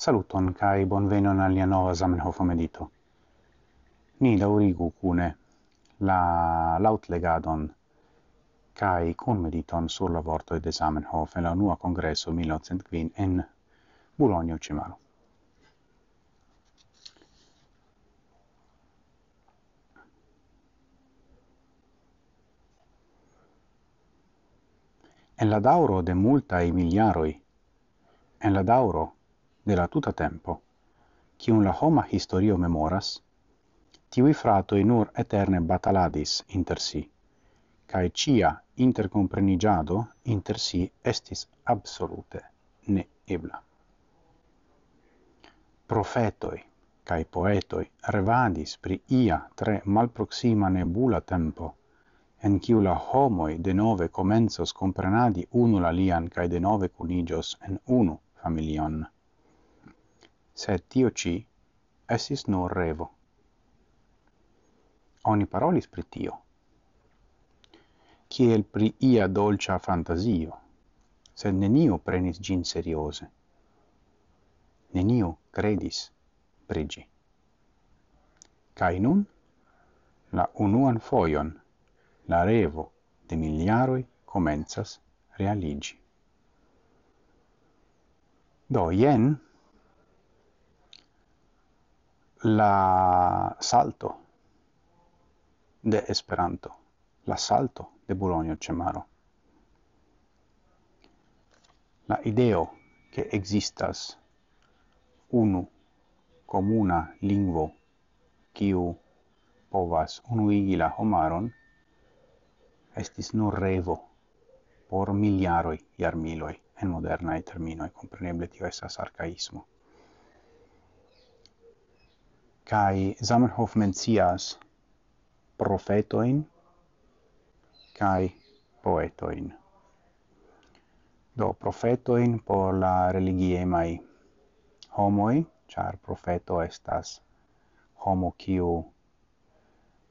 Saluton kai bonvenon al nia nova Zamenhof medito. Ni daurigu cune la lautlegadon kai kun mediton sur la vorto de Zamenhof en la unua congresso 1905 en Bologna Cimaro. En la dauro de multa e miliaroi, en la dauro de la tuta tempo, un la homa historio memoras, tiui fratoi nur eterne bataladis inter si, cae cia intercomprenigiado inter si estis absolute ne ebla. Profetoi cae poetoi revadis pri ia tre malproxima nebula tempo, en kiu la homoi de nove comensos comprenadi unu la lian cae de nove cunigios en unu familion sed tio ci estis nur revo. Oni parolis pri tio, kiel pri ia dolcia fantasio, sed nenio prenis gin seriose. Nenio credis pri gi. Cai nun, la unuan foion, la revo de miliaroi comenzas realigi. Do, jen la salto de Esperanto, la salto de Bologna Cemaro. La ideo che existas unu comuna lingvo kiu povas unuigi la homaron estis nur revo por miliaroi iarmiloi en modernae terminoi, compreneble tio esas arcaismo kai Zamenhof mencias profetoin kai poetoin. Do profetoin por la religie mai homoi char profeto estas homo kiu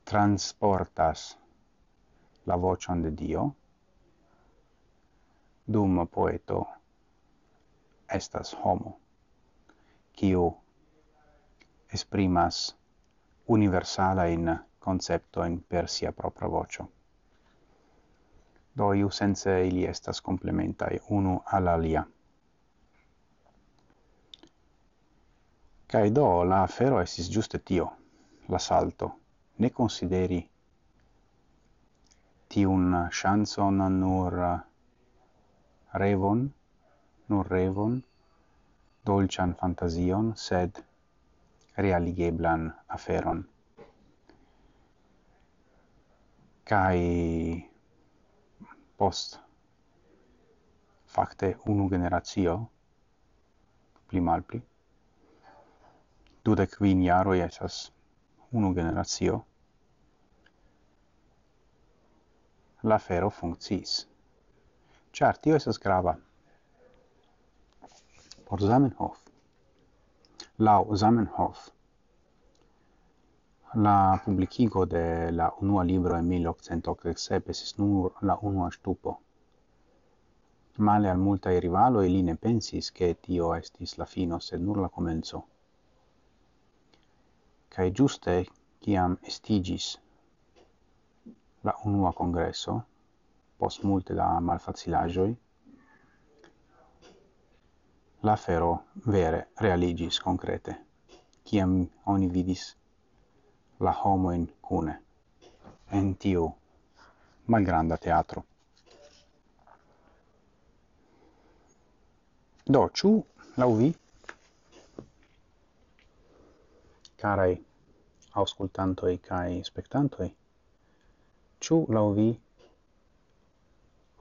transportas la vocion de Dio. Dum poeto estas homo kiu esprimas universala in concepto in per sia propria vocio. Do iu sense ili estas complementai unu al alia. Kai do la afero esis giuste tio, la salto, ne consideri tiun chanson nur revon, nur revon, dolcian fantasion, sed realigeblan aferon. Kai post facte unu generacio pli malpli dudek kvin jaro estas unu generacio la fero funkciis. Ĉar tio estas grava por Zamenhof Lau Zamenhof, la publicigo de la unua libro en 1887 esis nur la unua stupo. Male al multaj rivaloj li ne pensis che tio estis la fino, sed nur la comenzo. Cae giuste, ciam estigis la unua congresso, post multe da malfacilagioi, la fero vere realigis concrete, ciam oni vidis la homoin cune en tiu malgranda teatro. Do, ciu, lau vi, carai auscultantoi cae spectantoi, ciu lau vi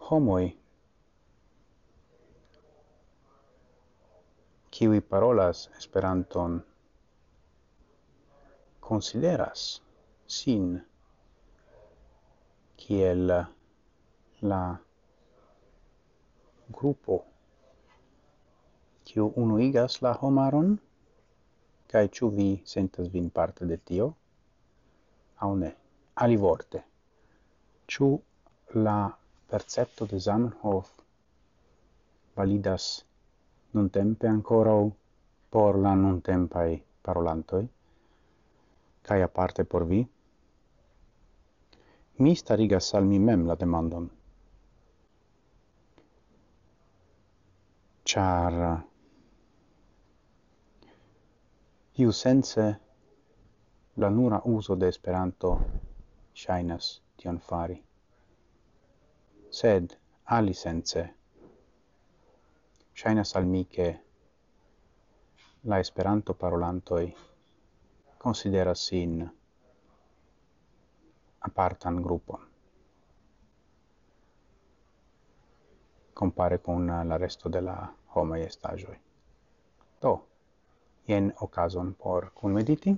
homoi kiwi parolas Esperanton. Consideras sin kiel la grupo kiu unuigas la homaron? Kaj ĉu vi sentas vin parte de tio? Aŭ ne alivorte. Ĉu la percepto de Zamenhof validas non tempe ancora por la nun tempai parolantoi, cae aparte por vi, mi starigas al mi mem la demandon. Char iu sense la nura uso de Esperanto shainas tion fari. Sed ali sense Ŝajnas al mi, ke la Esperanto-parolantoj konsideras sin apartan grupon. compare con la resto de la homa e stagioi. Do, ien ocason por conmediti.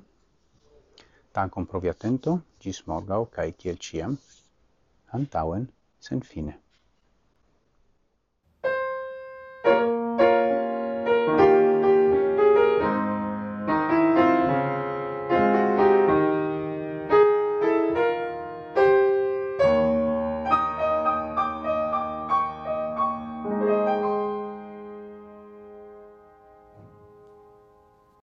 Dankon pro via atento, gis morgau, cae ciel ciam, antauen, sen fine.